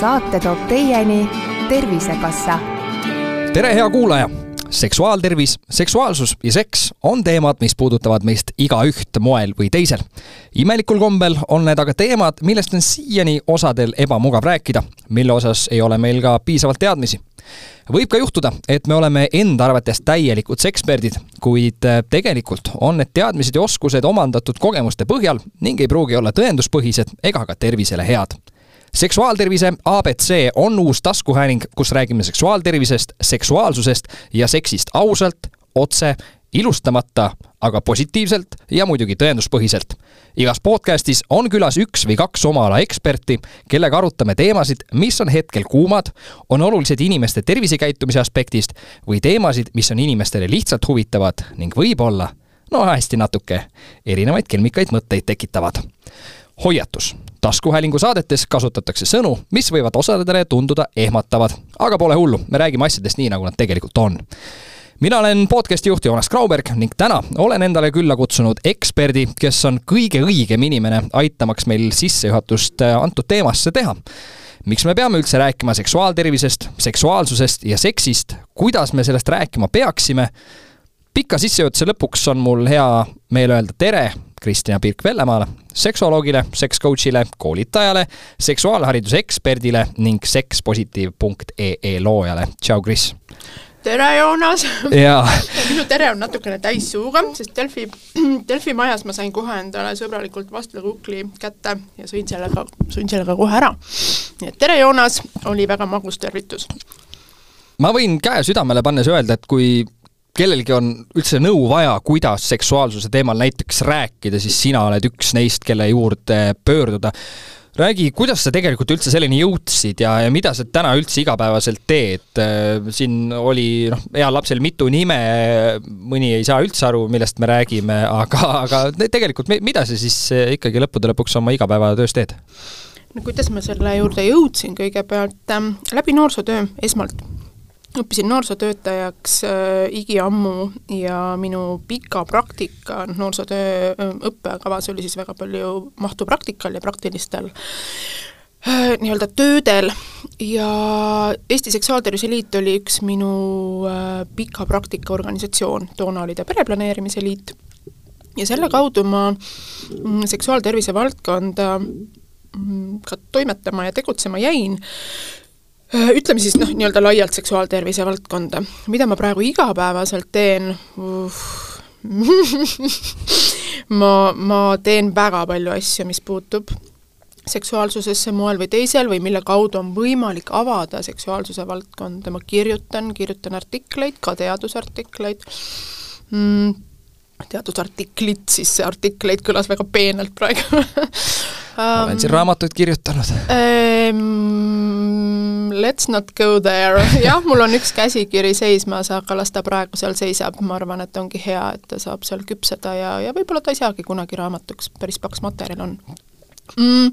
saate toob teieni Tervisekassa. tere, hea kuulaja! seksuaaltervis, seksuaalsus ja seks on teemad, mis puudutavad meist igaüht moel või teisel. imelikul kombel on need aga teemad, millest on siiani osadel ebamugav rääkida, mille osas ei ole meil ka piisavalt teadmisi võib ka juhtuda, et me oleme enda arvates täielikud seksperdid, kuid äh, tegelikult on need teadmised ja oskused omandatud kogemuste põhjal ning ei pruugi olla tõenduspõhised ega ka tervisele head seksuaaltervise abc on uus taskuhääling, kus räägime seksuaaltervisest, seksuaalsusest ja seksist ausalt, otse ilustamata, aga positiivselt ja muidugi tõenduspõhiselt. igas podcastis on külas üks või kaks oma ala eksperti, kellega arutame teemasid, mis on hetkel kuumad, on olulised inimeste tervisekäitumise aspektist või teemasid, mis on inimestele lihtsalt huvitavad ning võib-olla, no hästi natuke, erinevaid kelmikaid mõtteid tekitavad. hoiatus, taskuhäälingu saadetes kasutatakse sõnu, mis võivad osadele tunduda ehmatavad, aga pole hullu, me räägime asjadest nii, nagu nad tegelikult on. Mina olen podcasti juht Joonas Grauberg ning täna olen endale külla kutsunud eksperdi, kes on kõige õigem inimene aitamaks meil sissejuhatust äh, antud teemasse teha. Miks me peame üldse rääkima seksuaaltervisest, seksuaalsusest ja seksist, kuidas me sellest rääkima peaksime. pika sissejuhatuse lõpuks on mul hea meel öelda tere Kristjan Pirk-Vellemaale, seksuoloogile, sekscoach'ile, koolitajale, seksuaalhariduse eksperdile ning sekspositiiv.ee loojale. tšau, Kris! tere, Joonas! minu tere on natukene täis suuga, sest Delfi, Delfi majas ma sain kohe endale sõbralikult vastlakukli kätte ja sõin sellega, sõin sellega kohe ära. nii et tere, Joonas, oli väga magus tervitus. ma võin käe südamele pannes öelda, et kui kellelgi on üldse nõu vaja, kuidas seksuaalsuse teemal näiteks rääkida, siis sina oled üks neist, kelle juurde pöörduda räägi, kuidas sa tegelikult üldse selleni jõudsid ja, ja mida sa täna üldse igapäevaselt teed? Siin oli noh, heal lapsel mitu nime, mõni ei saa üldse aru, millest me räägime, aga, aga tegelikult mida sa siis ikkagi lõppude lõpuks oma igapäevatöös teed? no kuidas ma selle juurde jõudsin, kõigepealt ähm, läbi noorsootöö esmalt õppisin noorsootöötajaks äh, igiammu ja minu pika praktika, noh noorsootöö äh, õppekavas oli siis väga palju mahtu praktikal ja praktilistel äh, nii-öelda töödel. Ja Eesti Seksuaaltervise Liit oli üks minu äh, pika praktika organisatsioon, toona oli ta Pereplaneerimise Liit, ja selle kaudu ma mm, seksuaaltervise valdkonda mm, ka toimetama ja tegutsema jäin ütleme siis noh, nii-öelda laialt seksuaaltervise valdkonda, mida ma praegu igapäevaselt teen? Ma, ma teen väga palju asju, mis puutub seksuaalsusesse moel või teisel või mille kaudu on võimalik avada seksuaalsuse valdkonda, ma kirjutan, kirjutan artikleid, ka teadusartikleid. Mm,, teadusartiklit, siis see artikleid kõlas väga peenelt praegu. Olen siin raamatuid kirjutanud. um,. Let's not go there, jah, mul on üks käsikiri seismas, aga las ta praegu seal seisab, ma arvan, et ongi hea, et ta saab seal küpseda ja, ja võib-olla ta ei saagi kunagi raamatuks, päris paks materjal on. Mm.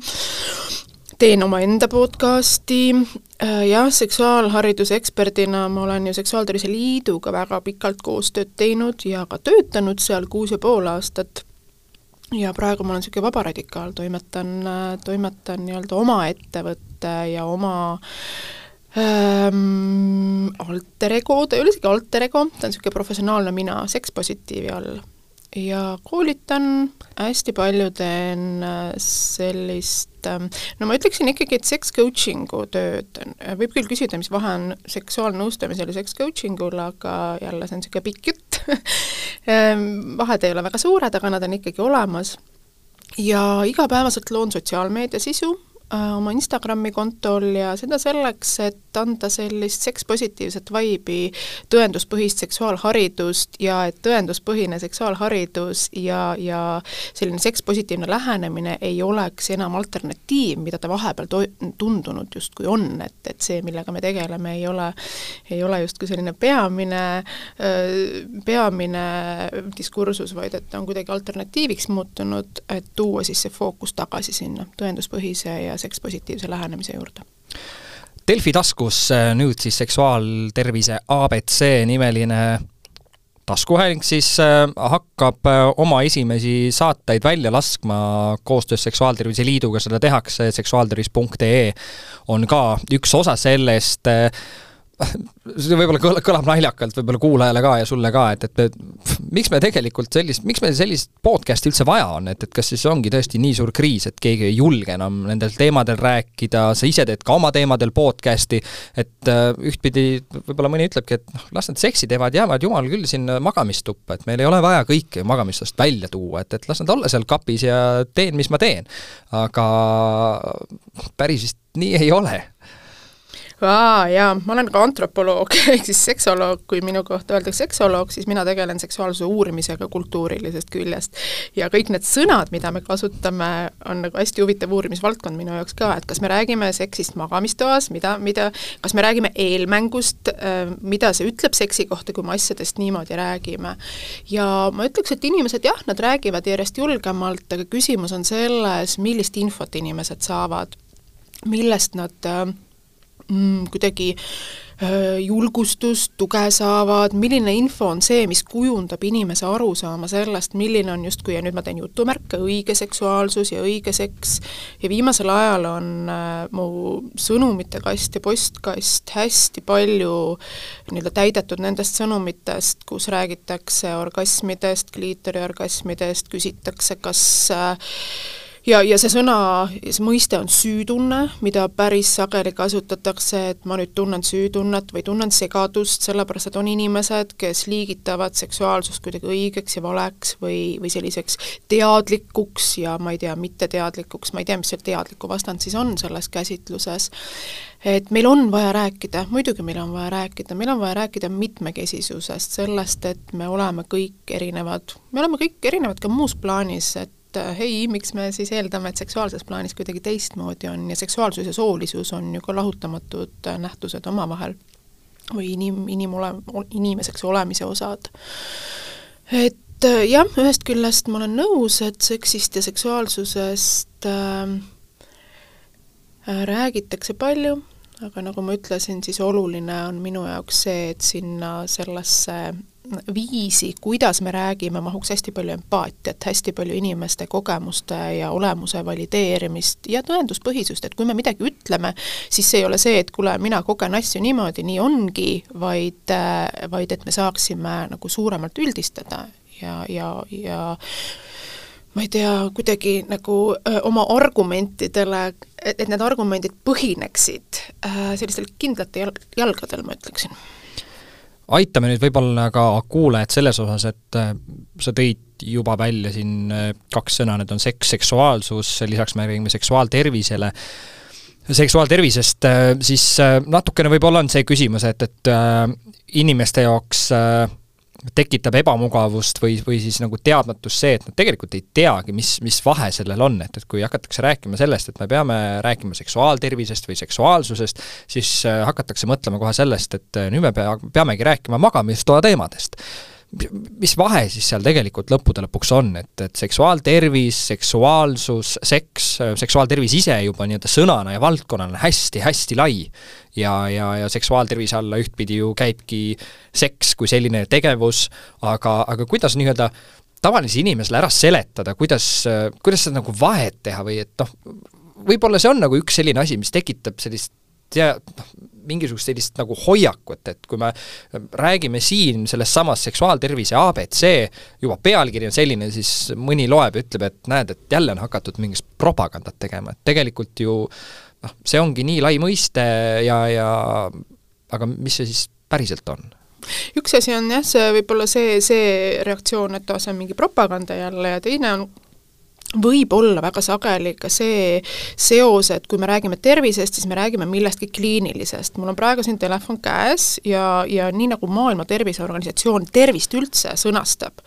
Teen omaenda podcasti, äh, jah, seksuaalhariduse eksperdina ma olen ju Seksuaaltervise Liiduga väga pikalt koostööd teinud ja ka töötanud seal kuus ja pool aastat. Ja praegu ma olen niisugune vaba radikaal, toimetan, toimetan nii-öelda oma ettevõtte ja oma ähm, alter ego, ta ei ole isegi alter ego, ta on niisugune professionaalne mina sekspositiivi all. ja koolitan hästi palju, teen äh, sellist, ähm, no ma ütleksin ikkagi, et seks coaching'u tööd, võib küll küsida, mis vahe on seksuaalnõustamisel ja seks coaching ul, aga jälle, see on niisugune pikk jutt Ehm, vahed ei ole väga suured, aga nad on ikkagi olemas. ja igapäevaselt loon sotsiaalmeedia sisu, Äh, oma Instagrami kontol ja seda selleks, et anda sellist sekspositiivset vaibi, tõenduspõhist seksuaalharidust ja et tõenduspõhine seksuaalharidus ja, ja selline sekspositiivne lähenemine ei oleks enam alternatiiv, mida ta vahepeal to-, tundunud justkui on, et, et see, millega me tegeleme, ei ole, ei ole justkui selline peamine, peamine diskursus, vaid et ta on kuidagi alternatiiviks muutunud, et tuua siis see fookus tagasi sinna tõenduspõhise ja sekspositiivse lähenemise juurde. Delfi taskus äh, nüüd siis seksuaaltervise abc nimeline taskuhääling siis hakkab oma esimesi saateid välja laskma koostöös Seksuaaltervise Liiduga, seda tehakse, seksuaaltervis.ee on ka üks osa sellest see võib-olla kõlab, naljakalt võib-olla kuulajale ka ja sulle ka, et, et, et miks me tegelikult sellist, miks meil sellist podcast'i üldse vaja on, et, et kas siis ongi tõesti nii suur kriis, et keegi ei julge enam nendel teemadel rääkida, sa ise teed ka oma teemadel podcast'i, et äh, ühtpidi võib-olla mõni ütlebki, et noh, las need seksiteemad jäävad jumal küll sinna magamistuppa, et meil ei ole vaja kõike magamistust välja tuua, et, et las nad olla seal kapis ja teen, mis ma teen. aga päris vist nii ei ole aa jaa, ma olen ka antropoloog ehk siis seksoloog, kui minu kohta öeldakse seksoloog, siis mina tegelen seksuaalsuse uurimisega kultuurilisest küljest. ja kõik need sõnad, mida me kasutame, on nagu hästi huvitav uurimisvaldkond minu jaoks ka, et kas me räägime seksist magamistoas, mida, mida, kas me räägime eelmängust, äh, mida see ütleb seksi kohta, kui me asjadest niimoodi räägime. ja ma ütleks, et inimesed jah, nad räägivad järjest julgemalt, aga küsimus on selles, millist infot inimesed saavad, millest nad äh, mm, kuidagi julgustust, tuge saavad, milline info on see, mis kujundab inimese arusaama sellest, milline on justkui, ja nüüd ma teen jutumärke, õige seksuaalsus ja õige seks, ja viimasel ajal on äh, mu sõnumite kast ja postkast hästi palju nii-öelda täidetud nendest sõnumitest, kus räägitakse orgasmidest, kliitoriorgasmidest, küsitakse, kas äh, ja, ja see sõna, see mõiste on süütunne, mida päris sageli kasutatakse, et ma nüüd tunnen süütunnet või tunnen segadust, sellepärast et on inimesed, kes liigitavad seksuaalsust kuidagi õigeks ja valeks või, või selliseks teadlikuks ja ma ei tea, mitteteadlikuks, ma ei tea, mis see teadliku vastand siis on selles käsitluses, et meil on vaja rääkida, muidugi meil on vaja rääkida, meil on vaja rääkida mitmekesisusest, sellest, et me oleme kõik erinevad, me oleme kõik erinevad ka muus plaanis, et et äh, hei, miks me siis eeldame, et seksuaalses plaanis kuidagi teistmoodi on ja seksuaalsus ja soolisus on ju ka lahutamatud äh, nähtused omavahel või inim, inimole, inimeseks olemise osad. et äh, jah, ühest küljest ma olen nõus, et seksist ja seksuaalsusest äh, räägitakse palju, aga nagu ma ütlesin, siis oluline on minu jaoks see, et sinna sellesse viisi, kuidas me räägime, mahuks hästi palju empaatiat, hästi palju inimeste kogemuste ja olemuse valideerimist ja tõenduspõhisust, et kui me midagi ütleme, siis see ei ole see, et kuule, mina kogen asju niimoodi, nii ongi, vaid, vaid et me saaksime nagu suuremalt üldistada ja, ja, ja ma ei tea, kuidagi nagu öö, oma argumentidele, et need argumendid põhineksid öö, sellistel kindlatel jalgadel, ma ütleksin aitame nüüd võib-olla ka kuulajad selles osas, et äh, sa tõid juba välja siin äh, kaks sõna, need on seks, seksuaalsus, lisaks me räägime seksuaaltervisele, seksuaaltervisest, äh, siis natukene võib-olla on see küsimus, et, et inimeste jaoks äh, tekitab ebamugavust või, või siis nagu teadmatust see, et nad tegelikult ei teagi, mis, mis vahe sellel on, et, et kui hakatakse rääkima sellest, et me peame rääkima seksuaaltervisest või seksuaalsusest, siis äh, hakatakse mõtlema kohe sellest, et äh, nüüd me pea, peamegi rääkima magamistoa teemadest mis vahe siis seal tegelikult lõppude lõpuks on, et, et seksuaaltervis, seksuaalsus, seks, seksuaaltervis ise juba nii-öelda sõnana ja valdkonnana on hästi-hästi lai. ja, ja, ja seksuaaltervise alla ühtpidi ju käibki seks kui selline tegevus, aga, aga kuidas nii-öelda tavalisele inimesele ära seletada, kuidas, kuidas seda nagu vahet teha või et noh, võib-olla see on nagu üks selline asi, mis tekitab sellist tea-, noh, mingisugust sellist nagu hoiakut, et kui me räägime siin sellest samast seksuaaltervise abc, juba pealkiri on selline, siis mõni loeb ja ütleb, et näed, et jälle on hakatud mingit propagandat tegema, et tegelikult ju noh, see ongi nii lai mõiste ja, ja aga mis see siis päriselt on? üks asi on jah, see võib-olla see, see reaktsioon, et see on mingi propaganda jälle ja teine on võib olla väga sageli ka see seos, et kui me räägime tervisest, siis me räägime millestki kliinilisest. mul on praegu siin telefon käes ja, ja nii nagu Maailma Terviseorganisatsioon tervist üldse sõnastab,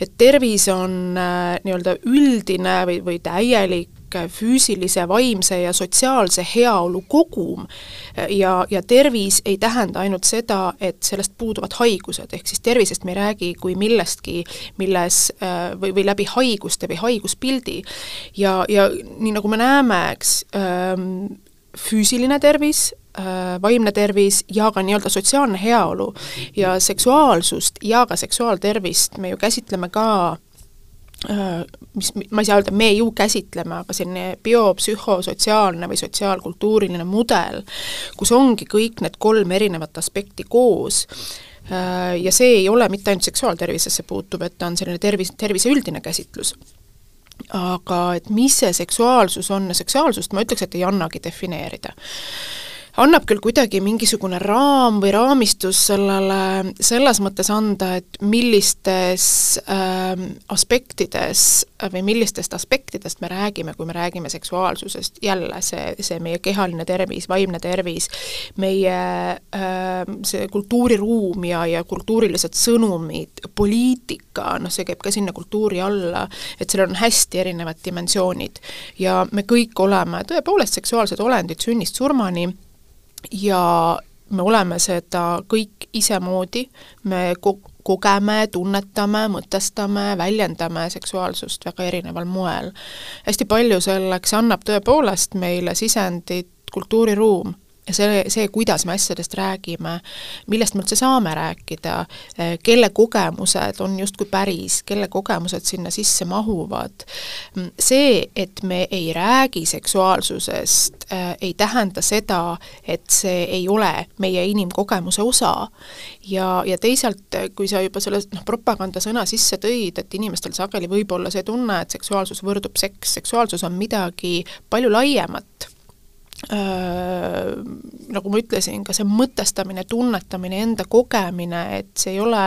et tervis on äh, nii-öelda üldine või, või täielik füüsilise, vaimse ja sotsiaalse heaolu kogum ja, ja tervis ei tähenda ainult seda, et sellest puuduvad haigused, ehk siis tervisest me ei räägi kui millestki, milles või, või läbi haiguste või haiguspildi. ja, ja nii, nagu me näeme, eks, ähm, füüsiline tervis vaimne tervis ja ka nii-öelda sotsiaalne heaolu. ja seksuaalsust ja ka seksuaaltervist me ju käsitleme ka Äh, mis, ma ei saa öelda, me ju käsitleme, aga selline biopsühhosotsiaalne või sotsiaalkultuuriline mudel, kus ongi kõik need kolm erinevat aspekti koos äh, ja see ei ole mitte ainult seksuaaltervisesse puutuv, et ta on selline tervis, tervise üldine käsitlus. Aga et mis see seksuaalsus on, seksuaalsust ma ütleks, et ei annagi defineerida annab küll kuidagi mingisugune raam või raamistus sellele selles mõttes anda, et millistes äh, aspektides või millistest aspektidest me räägime, kui me räägime seksuaalsusest, jälle see, see meie kehaline tervis, vaimne tervis, meie äh, see kultuuriruum ja, ja kultuurilised sõnumid, poliitika, noh, see käib ka sinna kultuuri alla, et sellel on hästi erinevad dimensioonid. ja me kõik oleme tõepoolest seksuaalsed olendid sünnist surmani ja me oleme seda kõik isemoodi, me ko-, kogeme, tunnetame, mõtestame, väljendame seksuaalsust väga erineval moel. hästi palju selleks annab tõepoolest meile sisendit kultuuriruum ja see, see, kuidas me asjadest räägime, millest me üldse saame rääkida, kelle kogemused on justkui päris, kelle kogemused sinna sisse mahuvad, see, et me ei räägi seksuaalsusest, ei tähenda seda, et see ei ole meie inimkogemuse osa. ja, ja teisalt, kui sa juba selle noh, propagandasõna sisse tõid, et inimestel sageli võib olla see tunne, et seksuaalsus võrdub seks, seksuaalsus on midagi palju laiemat Äh, nagu ma ütlesin, ka see mõtestamine, tunnetamine, enda kogemine, et see ei ole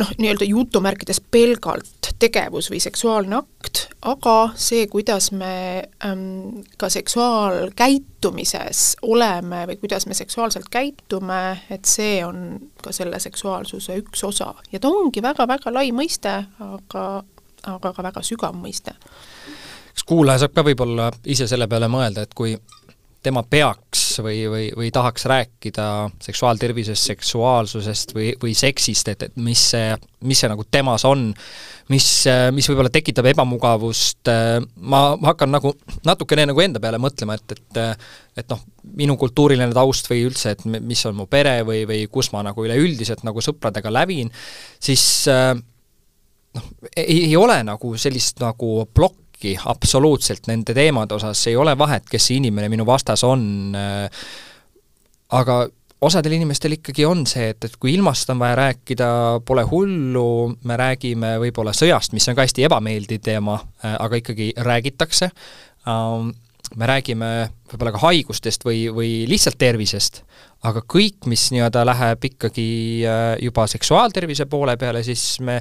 noh, nii-öelda jutumärkides pelgalt tegevus või seksuaalne akt, aga see, kuidas me ähm, ka seksuaalkäitumises oleme või kuidas me seksuaalselt käitume, et see on ka selle seksuaalsuse üks osa. ja ta ongi väga-väga lai mõiste, aga, aga ka väga sügav mõiste kas kuulaja saab ka võib-olla ise selle peale mõelda, et kui tema peaks või, või, või tahaks rääkida seksuaaltervisest, seksuaalsusest või, või seksist, et, et mis see, mis see nagu temas on, mis, mis võib-olla tekitab ebamugavust, ma, ma hakkan nagu natukene nagu enda peale mõtlema, et, et et noh, minu kultuuriline taust või üldse, et mis on mu pere või, või kus ma nagu üleüldiselt nagu sõpradega lävin, siis noh, ei, ei ole nagu sellist nagu plokki, äkki absoluutselt nende teemade osas, ei ole vahet, kes see inimene minu vastas on, äh, aga osadel inimestel ikkagi on see, et, et kui ilmast on vaja rääkida, pole hullu, me räägime võib-olla sõjast, mis on ka hästi ebameeldiv teema, äh, aga ikkagi räägitakse, ähm, me räägime võib-olla ka haigustest või, või lihtsalt tervisest, aga kõik, mis nii-öelda läheb ikkagi äh, juba seksuaaltervise poole peale, siis me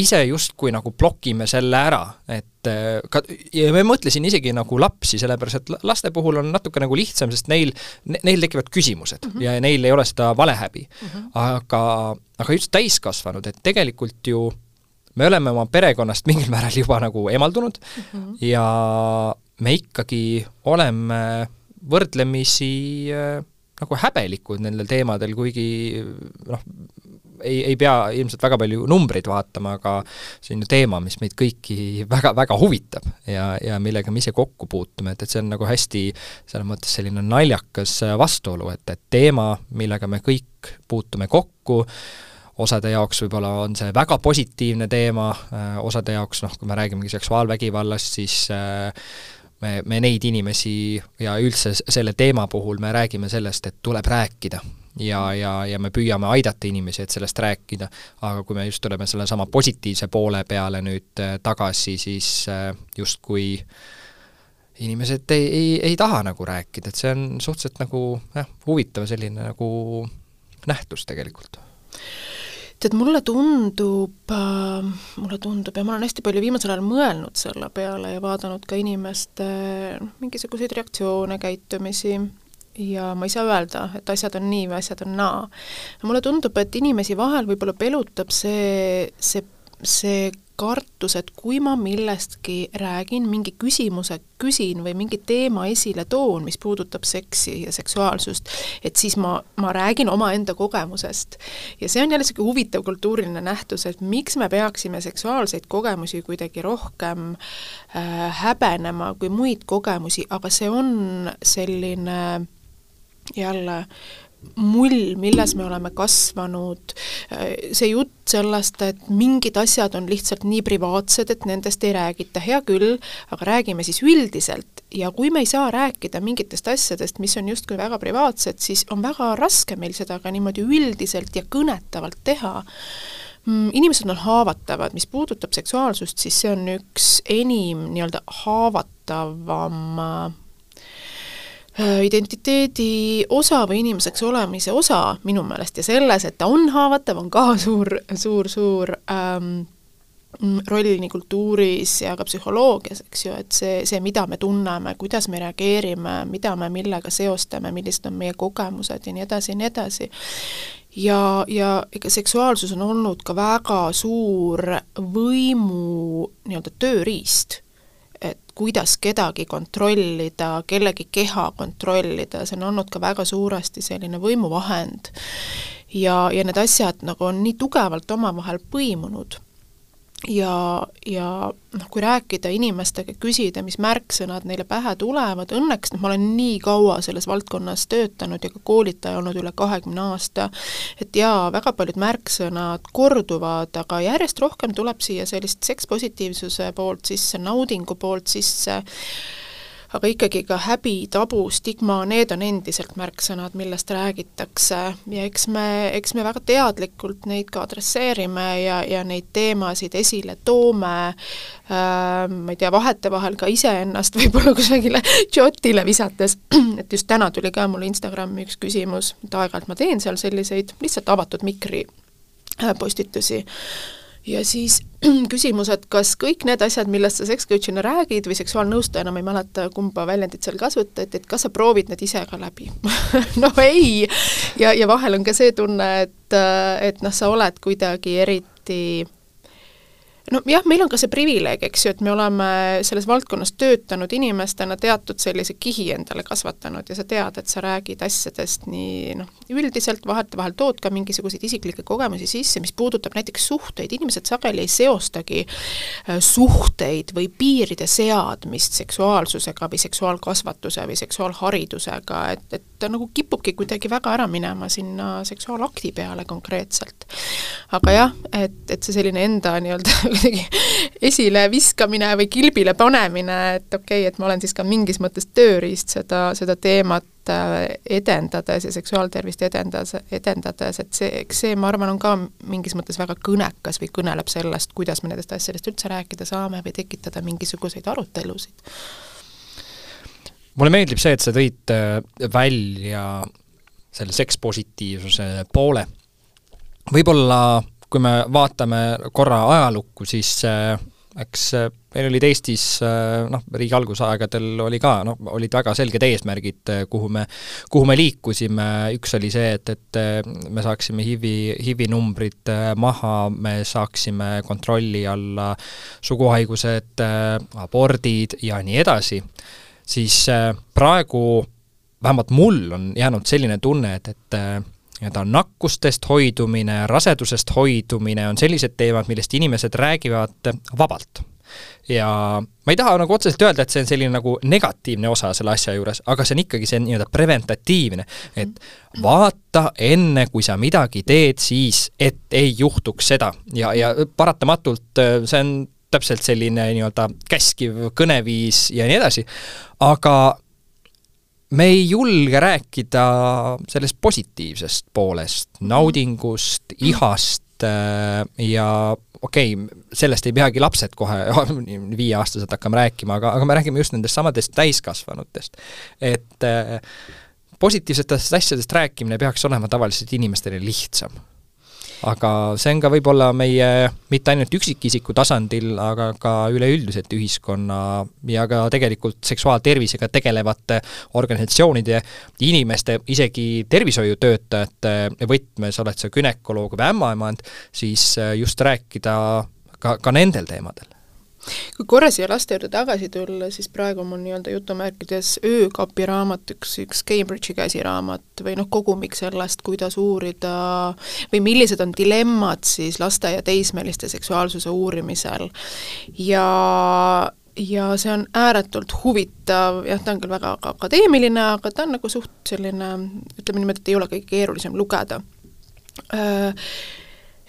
ise justkui nagu blokime selle ära, et äh, ka, ja ma mõtlesin isegi nagu lapsi, sellepärast et laste puhul on natuke nagu lihtsam, sest neil, neil tekivad küsimused mm -hmm. ja neil ei ole seda valehäbi mm. -hmm. aga, aga just täiskasvanud, et tegelikult ju me oleme oma perekonnast mingil määral juba nagu emaldunud mm -hmm. ja me ikkagi oleme võrdlemisi äh, nagu häbelikud nendel teemadel, kuigi noh, ei, ei pea ilmselt väga palju numbreid vaatama, aga see on ju teema, mis meid kõiki väga, väga huvitab ja, ja millega me ise kokku puutume, et, et see on nagu hästi selles mõttes selline naljakas vastuolu, et, et teema, millega me kõik puutume kokku, osade jaoks võib-olla on see väga positiivne teema, osade jaoks noh, kui me räägimegi seksuaalvägivallast, siis me, me neid inimesi ja üldse selle teema puhul me räägime sellest, et tuleb rääkida. Ja, ja, ja me püüame aidata inimesi, et sellest rääkida, aga kui me just tuleme sellesama positiivse poole peale nüüd äh, tagasi, siis äh, justkui inimesed ei, ei, ei taha nagu rääkida, et see on suhteliselt nagu jah, huvitav selline nagu nähtus tegelikult tead, mulle tundub äh,, mulle tundub ja ma olen hästi palju viimasel ajal mõelnud selle peale ja vaadanud ka inimeste noh, mingisuguseid reaktsioone, käitumisi, ja ma ei saa öelda, et asjad on nii või asjad on naa. mulle tundub, et inimesi vahel võib-olla pelutab see, see, see kartus, et kui ma millestki räägin, mingi küsimuse küsin või mingi teema esile toon, mis puudutab seksi ja seksuaalsust, et siis ma, ma räägin omaenda kogemusest. ja see on jälle niisugune huvitav kultuuriline nähtus, et miks me peaksime seksuaalseid kogemusi kuidagi rohkem äh, häbenema kui muid kogemusi, aga see on selline jälle mull, milles me oleme kasvanud, see jutt sellest, et mingid asjad on lihtsalt nii privaatsed, et nendest ei räägita, hea küll, aga räägime siis üldiselt. Ja kui me ei saa rääkida mingitest asjadest, mis on justkui väga privaatsed, siis on väga raske meil seda ka niimoodi üldiselt ja kõnetavalt teha. Mm, inimesed on haavatavad, mis puudutab seksuaalsust, siis see on üks enim nii-öelda haavatavam Äh, identiteedi osa või inimeseks olemise osa minu meelest ja selles, et ta on haavatav, on ka suur, suur, suur ähm, roll nii kultuuris ja ka psühholoogias, eks ju, et see, see, mida me tunneme, kuidas me reageerime, mida me millega seostame, millised on meie kogemused ja nii edasi ja nii edasi. ja, ja ega seksuaalsus on olnud ka väga suur võimu nii-öelda tööriist kuidas kedagi kontrollida, kellegi keha kontrollida, see on olnud ka väga suuresti selline võimuvahend. ja, ja need asjad nagu on nii tugevalt omavahel põimunud ja, ja noh, kui rääkida inimestega, küsida, mis märksõnad neile pähe tulevad, õnneks noh, ma olen nii kaua selles valdkonnas töötanud ja ka koolitaja olnud üle kahekümne aasta, et jaa, väga paljud märksõnad korduvad, aga järjest rohkem tuleb siia sellist sekspositiivsuse poolt sisse, naudingu poolt sisse, aga ikkagi ka häbi, tabu, stigma, need on endiselt märksõnad, millest räägitakse. Ja eks me, eks me väga teadlikult neid ka adresseerime ja, ja neid teemasid esile toome. Äh,, ma ei tea, vahetevahel ka iseennast võib-olla kusagile jotile visates, et just täna tuli ka mulle Instagrami üks küsimus, et aeg-ajalt ma teen seal selliseid lihtsalt avatud mikri äh, postitusi ja siis küsimus, et kas kõik need asjad, millest sa sekscoach'ina räägid või seksuaalnõustajana, ma ei mäleta, kumba väljendit seal kasutati, et kas sa proovid need ise ka läbi no ei! ja, ja vahel on ka see tunne, et, et noh, sa oled kuidagi eriti nojah, meil on ka see privileeg, eks ju, et me oleme selles valdkonnas töötanud inimestena teatud sellise kihi endale kasvatanud ja sa tead, et sa räägid asjadest nii noh, üldiselt, vahetevahel tood ka mingisuguseid isiklikke kogemusi sisse, mis puudutab näiteks suhteid, inimesed sageli ei seostagi äh, suhteid või piiride seadmist seksuaalsusega või seksuaalkasvatuse või seksuaalharidusega, et, et ta nagu kipubki kuidagi väga ära minema sinna seksuaalakti peale konkreetselt. aga jah, et, et see selline enda nii-öelda kuidagi esile viskamine või kilbile panemine, et okei okay,, et ma olen siis ka mingis mõttes tööriist seda, seda teemat äh, edendades ja seksuaaltervist edendades, edendades, et see, eks see, ma arvan, on ka mingis mõttes väga kõnekas või kõneleb sellest, kuidas me nendest asjadest üldse rääkida saame või tekitada mingisuguseid arutelusid. mulle meeldib see, et sa tõid äh, välja selle sekspositiivsuse poole. võib-olla kui me vaatame korra ajalukku, siis äh, eks äh, meil olid Eestis äh, noh, riigi algusaegadel oli ka, noh, olid väga selged eesmärgid, kuhu me, kuhu me liikusime, üks oli see, et, et me saaksime HIV-i, HIV-i numbrid maha, me saaksime kontrolli alla suguhaigused, abordid ja nii edasi, siis praegu vähemalt mul on jäänud selline tunne, et, et nii-öelda nakkustest hoidumine, rasedusest hoidumine on sellised teemad, millest inimesed räägivad vabalt. ja ma ei taha nagu otseselt öelda, et see on selline nagu negatiivne osa selle asja juures, aga see on ikkagi see nii-öelda preventatiivne, et vaata enne, kui sa midagi teed, siis et ei juhtuks seda. Ja, ja paratamatult äh, see on täpselt selline nii-öelda käskiv kõneviis ja nii edasi, aga me ei julge rääkida sellest positiivsest poolest, naudingust, ihast äh, ja okei okay,, sellest ei peagi lapsed kohe viieaastased hakkama rääkima, aga, aga me räägime just nendest samadest täiskasvanutest. et äh, positiivsetest asjadest rääkimine peaks olema tavaliselt inimestele lihtsam aga see on ka võib-olla meie mitte ainult üksikisiku tasandil, aga ka üleüldiselt ühiskonna ja ka tegelikult seksuaaltervisega tegelevate organisatsioonide, inimeste, isegi tervishoiutöötajate võtmes, oled sa gümnakoloog või ämmaemand, siis just rääkida ka, ka nendel teemadel kui korra siia laste juurde tagasi tulla, siis praegu mul nii-öelda jutumärkides öökapi raamat, üks, üks Cambridge'i käsiraamat või noh, kogumik sellest, kuidas uurida või millised on dilemmad siis laste ja teismeliste seksuaalsuse uurimisel. ja ja see on ääretult huvitav, jah, ta on küll väga akadeemiline, aga ta on nagu suht selline, ütleme niimoodi, et ei ole kõige keerulisem lugeda. Äh,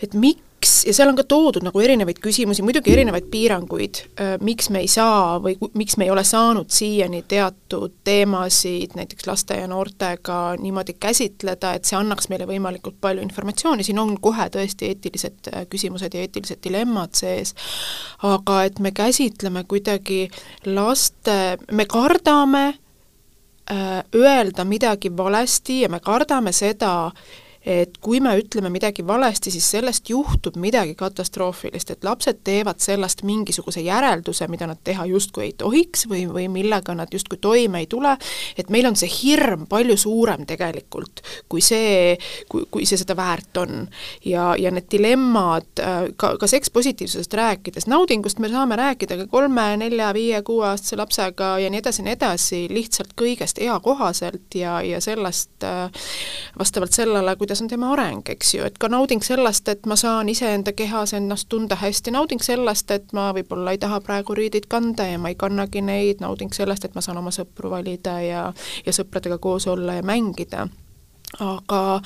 et miks miks, ja seal on ka toodud nagu erinevaid küsimusi, muidugi erinevaid piiranguid, miks me ei saa või miks me ei ole saanud siiani teatud teemasid näiteks laste ja noortega niimoodi käsitleda, et see annaks meile võimalikult palju informatsiooni, siin on kohe tõesti eetilised küsimused ja eetilised dilemmad sees, aga et me käsitleme kuidagi laste, me kardame öelda midagi valesti ja me kardame seda, et kui me ütleme midagi valesti, siis sellest juhtub midagi katastroofilist, et lapsed teevad sellest mingisuguse järelduse, mida nad teha justkui ei tohiks või, või millega nad justkui toime ei tule, et meil on see hirm palju suurem tegelikult, kui see, kui, kui see seda väärt on. ja, ja need dilemmad, äh, ka, ka sekspositiivsusest rääkides, naudingust me saame rääkida ka kolme, nelja, viie, kuueaastase lapsega ja nii edasi ja nii edasi, lihtsalt kõigest eakohaselt ja, ja sellest äh, vastavalt sellele, kuidas kuidas on tema areng, eks ju, et ka nauding sellest, et ma saan iseenda kehas ennast tunda hästi, nauding sellest, et ma võib-olla ei taha praegu riideid kanda ja ma ei kannagi neid, nauding sellest, et ma saan oma sõpru valida ja, ja sõpradega koos olla ja mängida. aga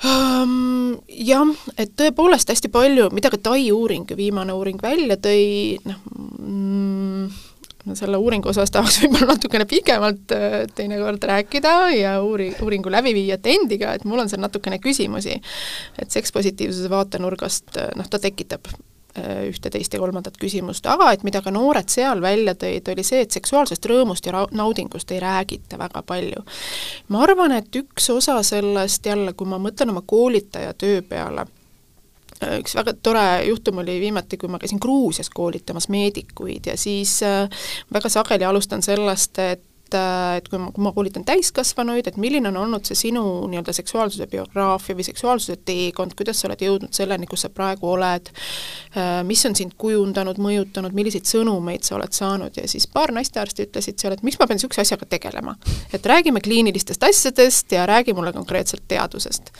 um, jah, et tõepoolest hästi palju, mida ka Tai uuring, viimane uuring välja tõi, noh mm, selle uuringu osas tahaks võib-olla natukene pikemalt äh, teinekord rääkida ja uuri, uuringu läbiviijate endiga, et mul on seal natukene küsimusi. et sekspositiivsuse vaatenurgast äh, noh, ta tekitab äh, ühte, teist ja kolmandat küsimust, aga et mida ka noored seal välja tõid, oli see, et seksuaalsest rõõmust ja naudingust ei räägita väga palju. ma arvan, et üks osa sellest jälle, kui ma mõtlen oma koolitaja töö peale üks väga tore juhtum oli viimati, kui ma käisin Gruusias koolitamas meedikuid ja siis äh, väga sageli alustan sellest, et äh, et kui ma, kui ma koolitan täiskasvanuid, et milline on olnud see sinu nii-öelda seksuaalsuse biograafia või seksuaalsuse teekond, kuidas sa oled jõudnud selleni, kus sa praegu oled, äh, mis on sind kujundanud, mõjutanud, milliseid sõnumeid sa oled saanud ja siis paar naistearsti ütlesid seal, et miks ma pean niisuguse asjaga tegelema. et räägime kliinilistest asjadest ja räägi mulle konkreetselt teadusest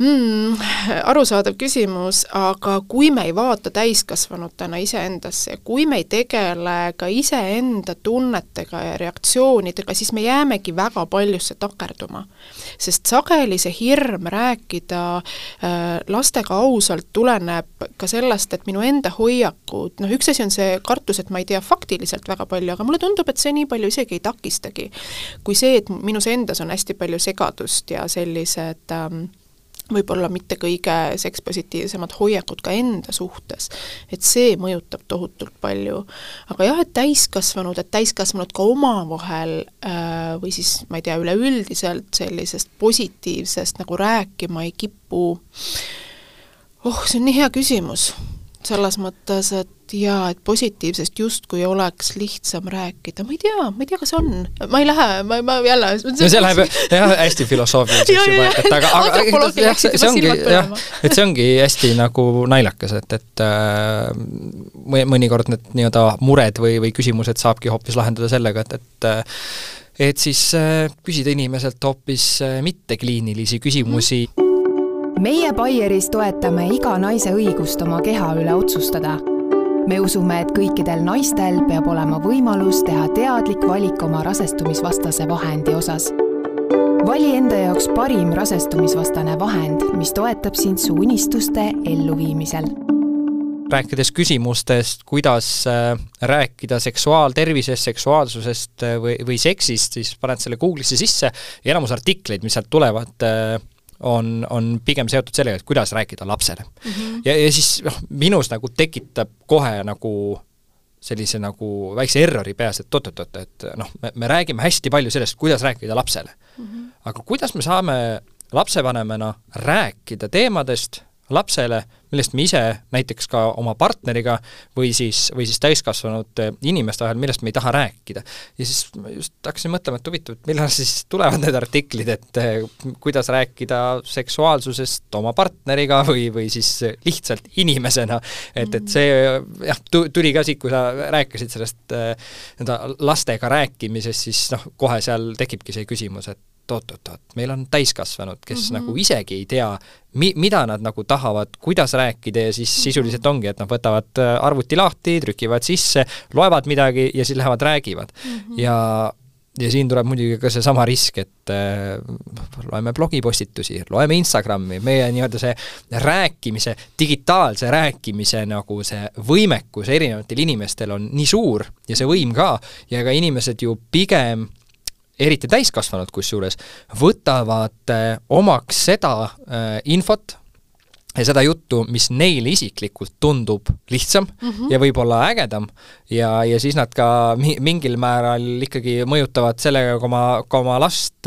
mm,? Arusaadav küsimus, aga kui me ei vaata täiskasvanutena iseendasse, kui me ei tegele ka iseenda tunnetega ja reaktsioonidega, siis me jäämegi väga paljusse takerduma. sest sageli see hirm rääkida äh, lastega ausalt tuleneb ka sellest, et minu enda hoiakud, noh üks asi on see kartus, et ma ei tea faktiliselt väga palju, aga mulle tundub, et see nii palju isegi ei takistagi, kui see, et minus endas on hästi palju segadust ja sellised ähm, võib-olla mitte kõige sekspositiivsemad hoiakud ka enda suhtes, et see mõjutab tohutult palju. aga jah, et täiskasvanud, et täiskasvanud ka omavahel äh, või siis ma ei tea, üleüldiselt sellisest positiivsest nagu rääkima ei kipu, oh, see on nii hea küsimus. Selles mõttes, et jaa, et positiivsest justkui oleks lihtsam rääkida, ma ei tea, ma ei tea, kas on, ma ei lähe, ma, ma jälle no see läheb jah, hästi filosoofiliseks juba, et aga, aga jah, see, see ongi jah, et see ongi hästi nagu naljakas, et, et äh, mõnikord need nii-öelda mured või, või küsimused saabki hoopis lahendada sellega, et, et et siis äh, küsida inimeselt hoopis äh, mittekliinilisi küsimusi. Mm meie Baieris toetame iga naise õigust oma keha üle otsustada. Me usume, et kõikidel naistel peab olema võimalus teha teadlik valik oma rasestumisvastase vahendi osas. vali enda jaoks parim rasestumisvastane vahend, mis toetab sind su unistuste elluviimisel rääkides küsimustest, kuidas äh, rääkida seksuaaltervisest, seksuaalsusest äh, või, või seksist, siis paned selle Google'isse sisse ja enamus artikleid, mis sealt tulevad, äh, on, on pigem seotud sellega, et kuidas rääkida lapsele mm. -hmm. ja, ja siis noh, minus nagu tekitab kohe nagu sellise nagu väikse errori peas, et oot-oot-oot, et noh, me, me räägime hästi palju sellest, kuidas rääkida lapsele mm. -hmm. aga kuidas me saame lapsevanemana rääkida teemadest lapsele, millest me ise näiteks ka oma partneriga või siis, või siis täiskasvanud inimeste vahel, millest me ei taha rääkida. ja siis just hakkasin mõtlema, et huvitav, et millal siis tulevad need artiklid, et eh, kuidas rääkida seksuaalsusest oma partneriga või, või siis lihtsalt inimesena. et, et see jah, tuli ka siit, kui sa rääkisid sellest eh, nii-öelda lastega rääkimisest, siis noh, kohe seal tekibki see küsimus, et et oot-oot-oot, meil on täiskasvanud, kes mm -hmm. nagu isegi ei tea, mi-, mida nad nagu tahavad, kuidas rääkida ja siis sisuliselt ongi, et nad võtavad äh, arvuti lahti, trükivad sisse, loevad midagi ja siis lähevad räägivad mm. -hmm. ja ja siin tuleb muidugi ka seesama risk, et äh, loeme blogipostitusi, loeme Instagrami, meie nii-öelda see rääkimise, digitaalse rääkimise nagu see võimekus erinevatel inimestel on nii suur ja see võim ka, ja ka inimesed ju pigem eriti täiskasvanud kusjuures, võtavad äh, omaks seda äh, infot, ja seda juttu, mis neile isiklikult tundub lihtsam mm -hmm. ja võib-olla ägedam ja, ja siis nad ka mi-, mingil määral ikkagi mõjutavad sellega ka oma, ka oma last.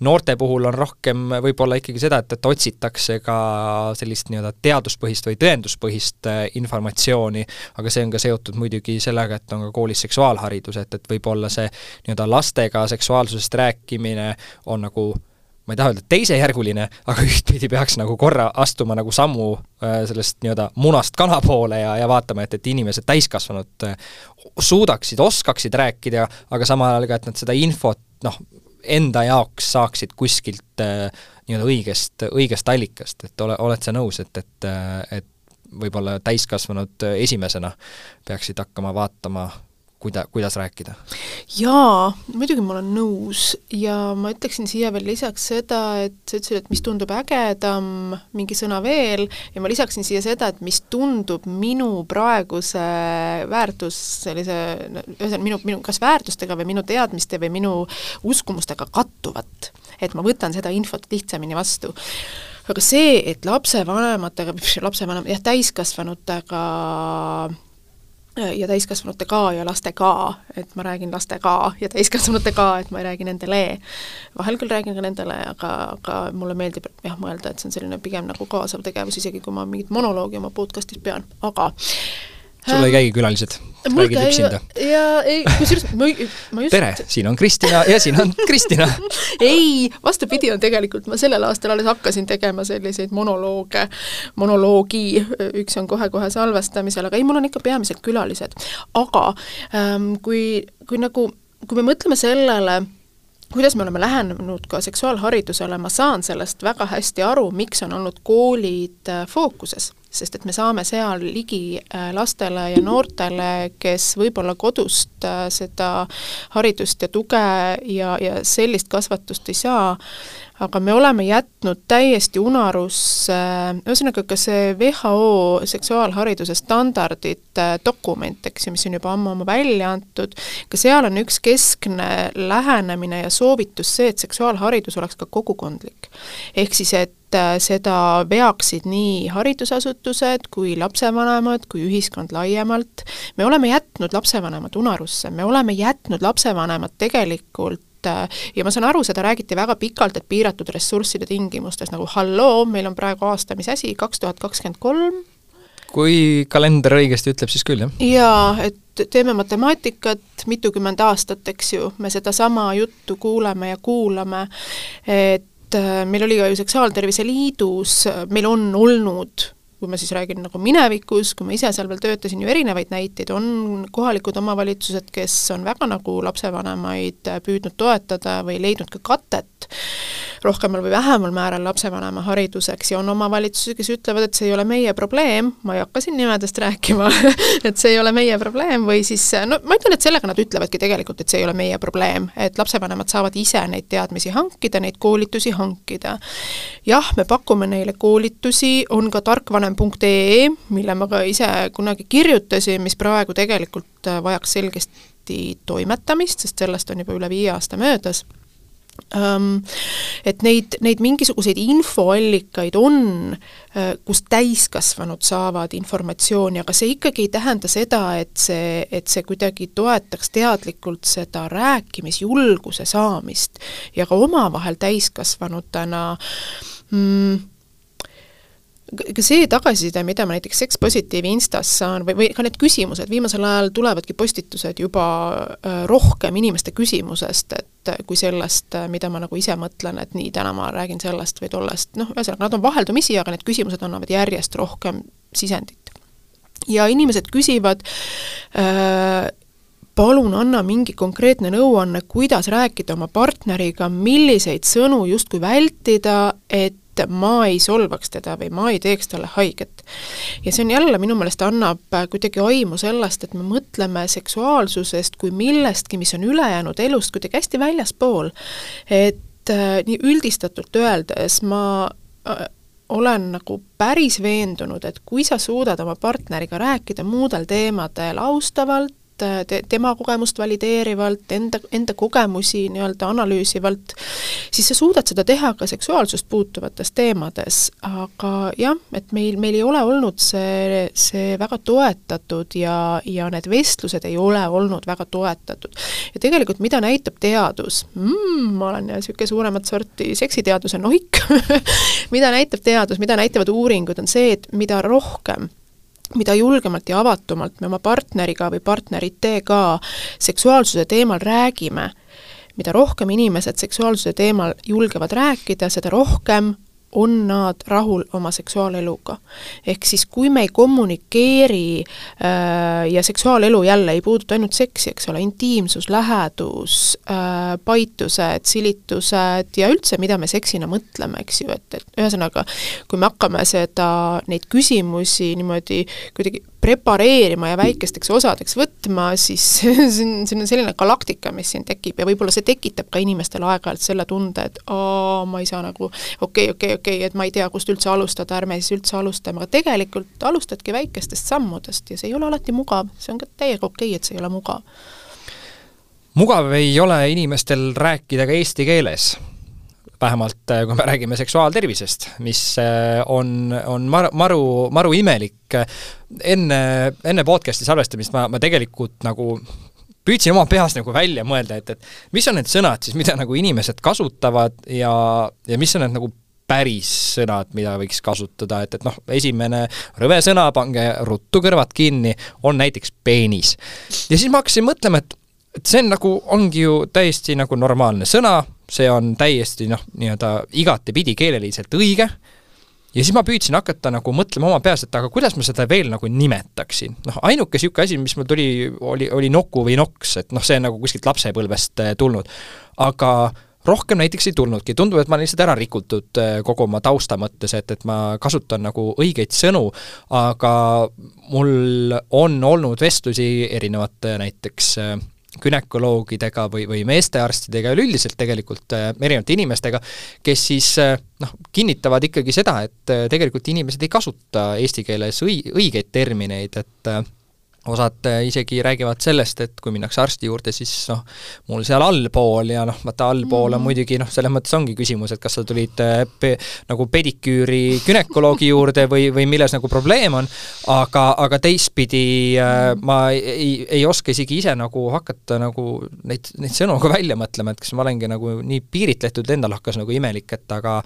noorte puhul on rohkem võib-olla ikkagi seda, et, et otsitakse ka sellist nii-öelda teaduspõhist või tõenduspõhist äh, informatsiooni, aga see on ka seotud muidugi sellega, et on ka koolis seksuaalharidus, et, et võib-olla see nii-öelda lastega seksuaalsusest rääkimine on nagu ma ei taha öelda teisejärguline, aga ühtpidi peaks nagu korra astuma nagu sammu äh, sellest nii-öelda munast kana poole ja, ja vaatama, et, et inimesed, täiskasvanud äh, suudaksid, oskaksid rääkida, aga samal ajal ka, et nad seda infot noh, enda jaoks saaksid kuskilt äh, nii-öelda õigest, õigest allikast, et ole, oled sa nõus, et, et, et võib-olla täiskasvanud esimesena peaksid hakkama vaatama kuida-, kuidas rääkida? jaa, muidugi ma olen nõus ja ma ütleksin siia veel lisaks seda, et sa ütlesid, et mis tundub ägedam, mingi sõna veel, ja ma lisaksin siia seda, et mis tundub minu praeguse väärtus, sellise, ühesõnaga minu, minu kas väärtustega või minu teadmiste või minu uskumustega kattuvat. et ma võtan seda infot lihtsamini vastu aga see, et lapsevanematega, lapsevanem, jah, täiskasvanutega ja täiskasvanute ka ja laste ka, et ma räägin laste ka ja täiskasvanute ka, et ma ei räägi nendele. vahel küll räägin ka nendele, aga, aga mulle meeldib jah, mõelda, et see on selline pigem nagu kaasav tegevus, isegi kui ma mingit monoloogi oma podcast'is pean, aga sul ei käigi külalised? räägid üksinda? ja ei, kusjuures ma, ma just tere, siin on Kristina ja siin on Kristina ei, vastupidi on tegelikult, ma sellel aastal alles hakkasin tegema selliseid monolooge, monoloogi, üks on kohe-kohe salvestamisel, aga ei, mul on ikka peamiselt külalised. aga ähm, kui, kui nagu, kui me mõtleme sellele, kuidas me oleme lähenenud ka seksuaalharidusele, ma saan sellest väga hästi aru, miks on olnud koolid äh, fookuses sest et me saame seal ligi äh, lastele ja noortele, kes võib-olla kodust äh, seda haridust ja tuge ja, ja sellist kasvatust ei saa, aga me oleme jätnud täiesti unarusse, ühesõnaga ka see WHO seksuaalhariduse standardite dokument, eks ju, mis on juba ammu-ammu välja antud, ka seal on üks keskne lähenemine ja soovitus see, et seksuaalharidus oleks ka kogukondlik. ehk siis, et äh, seda veaksid nii haridusasutused kui lapsevanemad kui ühiskond laiemalt. me oleme jätnud lapsevanemad unarusse, me oleme jätnud lapsevanemad tegelikult Äh, ja ma saan aru, seda räägiti väga pikalt, et piiratud ressursside tingimustes nagu halloo, meil on praegu aasta, mis asi, kaks tuhat kakskümmend kolm, kui kalender õigesti ütleb, siis küll, jah. jaa, et teeme matemaatikat mitukümmend aastat, eks ju, me sedasama juttu kuuleme ja kuulame, et äh, meil oli ka ju Seksuaaltervise Liidus, meil on olnud kui ma siis räägin nagu minevikus, kui ma ise seal veel töötasin, ju erinevaid näiteid, on kohalikud omavalitsused, kes on väga nagu lapsevanemaid püüdnud toetada või leidnud ka katet rohkemal või vähemal määral lapsevanema hariduseks ja on omavalitsusi, kes ütlevad, et see ei ole meie probleem, ma ei hakka siin nimedest rääkima et see ei ole meie probleem või siis no ma ütlen, et sellega nad ütlevadki tegelikult, et see ei ole meie probleem, et lapsevanemad saavad ise neid teadmisi hankida, neid koolitusi hankida. jah, me pakume neile koolitusi, on ka tarkvanem.ee, mille ma ka ise kunagi kirjutasin, mis praegu tegelikult vajaks selgesti toimetamist, sest sellest on juba üle viie aasta möödas. Et neid, neid mingisuguseid infoallikaid on, kus täiskasvanud saavad informatsiooni, aga see ikkagi ei tähenda seda, et see, et see kuidagi toetaks teadlikult seda rääkimisjulguse saamist. Ja ka omavahel täiskasvanutena mm, ka see tagasiside, mida ma näiteks Sex Positive'i Instas saan või, või ka need küsimused, viimasel ajal tulevadki postitused juba äh, rohkem inimeste küsimusest, et äh, kui sellest, äh, mida ma nagu ise mõtlen, et nii, täna ma räägin sellest või tollest, noh, ühesõnaga nad on vaheldumisi, aga need küsimused annavad järjest rohkem sisendit. ja inimesed küsivad äh, palun anna mingi konkreetne nõuanne, kuidas rääkida oma partneriga, milliseid sõnu justkui vältida, et ma ei solvaks teda või ma ei teeks talle haiget. ja see on jälle, minu meelest annab kuidagi aimu sellest, et me mõtleme seksuaalsusest kui millestki, mis on ülejäänud elust kuidagi hästi väljaspool. et äh, nii üldistatult öeldes ma äh, olen nagu päris veendunud, et kui sa suudad oma partneriga rääkida muudel teemadel austavalt, te, tema kogemust valideerivalt, enda, enda kogemusi nii-öelda analüüsivalt, siis sa suudad seda teha ka seksuaalsust puutuvates teemades, aga jah, et meil, meil ei ole olnud see, see väga toetatud ja, ja need vestlused ei ole olnud väga toetatud. ja tegelikult mida näitab teadus? Mm,, ma olen niisugune suuremat sorti seksiteaduse nohik. Mida näitab teadus, mida näitavad uuringud, on see, et mida rohkem mida julgemalt ja avatumalt me oma partneriga või partneritega seksuaalsuse teemal räägime, mida rohkem inimesed seksuaalsuse teemal julgevad rääkida, seda rohkem on nad rahul oma seksuaaleluga. ehk siis kui me ei kommunikeeri äh, ja seksuaalelu jälle ei puuduta ainult seksi, eks ole, intiimsus, lähedus äh,, paitused, silitused ja üldse, mida me seksina mõtleme, eks ju, et, et ühesõnaga, kui me hakkame seda, neid küsimusi niimoodi kuidagi prepareerima ja väikesteks osadeks võtma, siis see on, see on selline galaktika, mis siin tekib ja võib-olla see tekitab ka inimestel aeg-ajalt selle tunde, et aa, ma ei saa nagu okei okay,, okei okay,, okei okay,, et ma ei tea, kust üldse alustada, ärme siis üldse alustame, aga tegelikult alustadki väikestest sammudest ja see ei ole alati mugav, see on ka täiega okei okay,, et see ei ole mugav. mugav ei ole inimestel rääkida ka eesti keeles vähemalt äh, kui me räägime seksuaaltervisest, mis äh, on, on mar-, maru, maru imelik. enne, enne podcast'i salvestamist ma, ma tegelikult nagu püüdsin oma peas nagu välja mõelda, et, et mis on need sõnad siis, mida nagu inimesed kasutavad ja, ja mis on need nagu päris sõnad, mida võiks kasutada, et, et noh, esimene rõve sõna, pange ruttu kõrvad kinni, on näiteks peenis. ja siis ma hakkasin mõtlema, et et see on nagu, ongi ju täiesti nagu normaalne sõna, see on täiesti noh, nii-öelda igatepidi keeleliselt õige, ja siis ma püüdsin hakata nagu mõtlema oma peas, et aga kuidas ma seda veel nagu nimetaksin. noh, ainuke niisugune asi, mis mul tuli, oli, oli noku või noks, et noh, see on nagu kuskilt lapsepõlvest äh, tulnud. aga rohkem näiteks ei tulnudki, tundub, et ma olen lihtsalt ära rikutud äh, kogu oma tausta mõttes, et, et ma kasutan nagu õigeid sõnu, aga mul on olnud vestlusi erinevate näiteks äh, gümnakoloogidega või, või meestearstidega, üleüldiselt tegelikult äh, erinevate inimestega, kes siis äh, noh, kinnitavad ikkagi seda, et äh, tegelikult inimesed ei kasuta eesti keeles õi-, õigeid termineid, et osad äh, isegi räägivad sellest, et kui minnakse arsti juurde, siis noh, mul seal allpool ja noh, vaata allpool on -hmm. muidugi noh, selles mõttes ongi küsimus, et kas sa tulid äh, pe, nagu pediküüri günekoloogi juurde või, või milles nagu probleem on, aga, aga teistpidi äh, mhm. ma ei, ei oska isegi ise nagu hakata nagu neid, neid sõnu ka välja mõtlema, et kas ma olengi nagu nii piiritletud, endal hakkas nagu imelik, et aga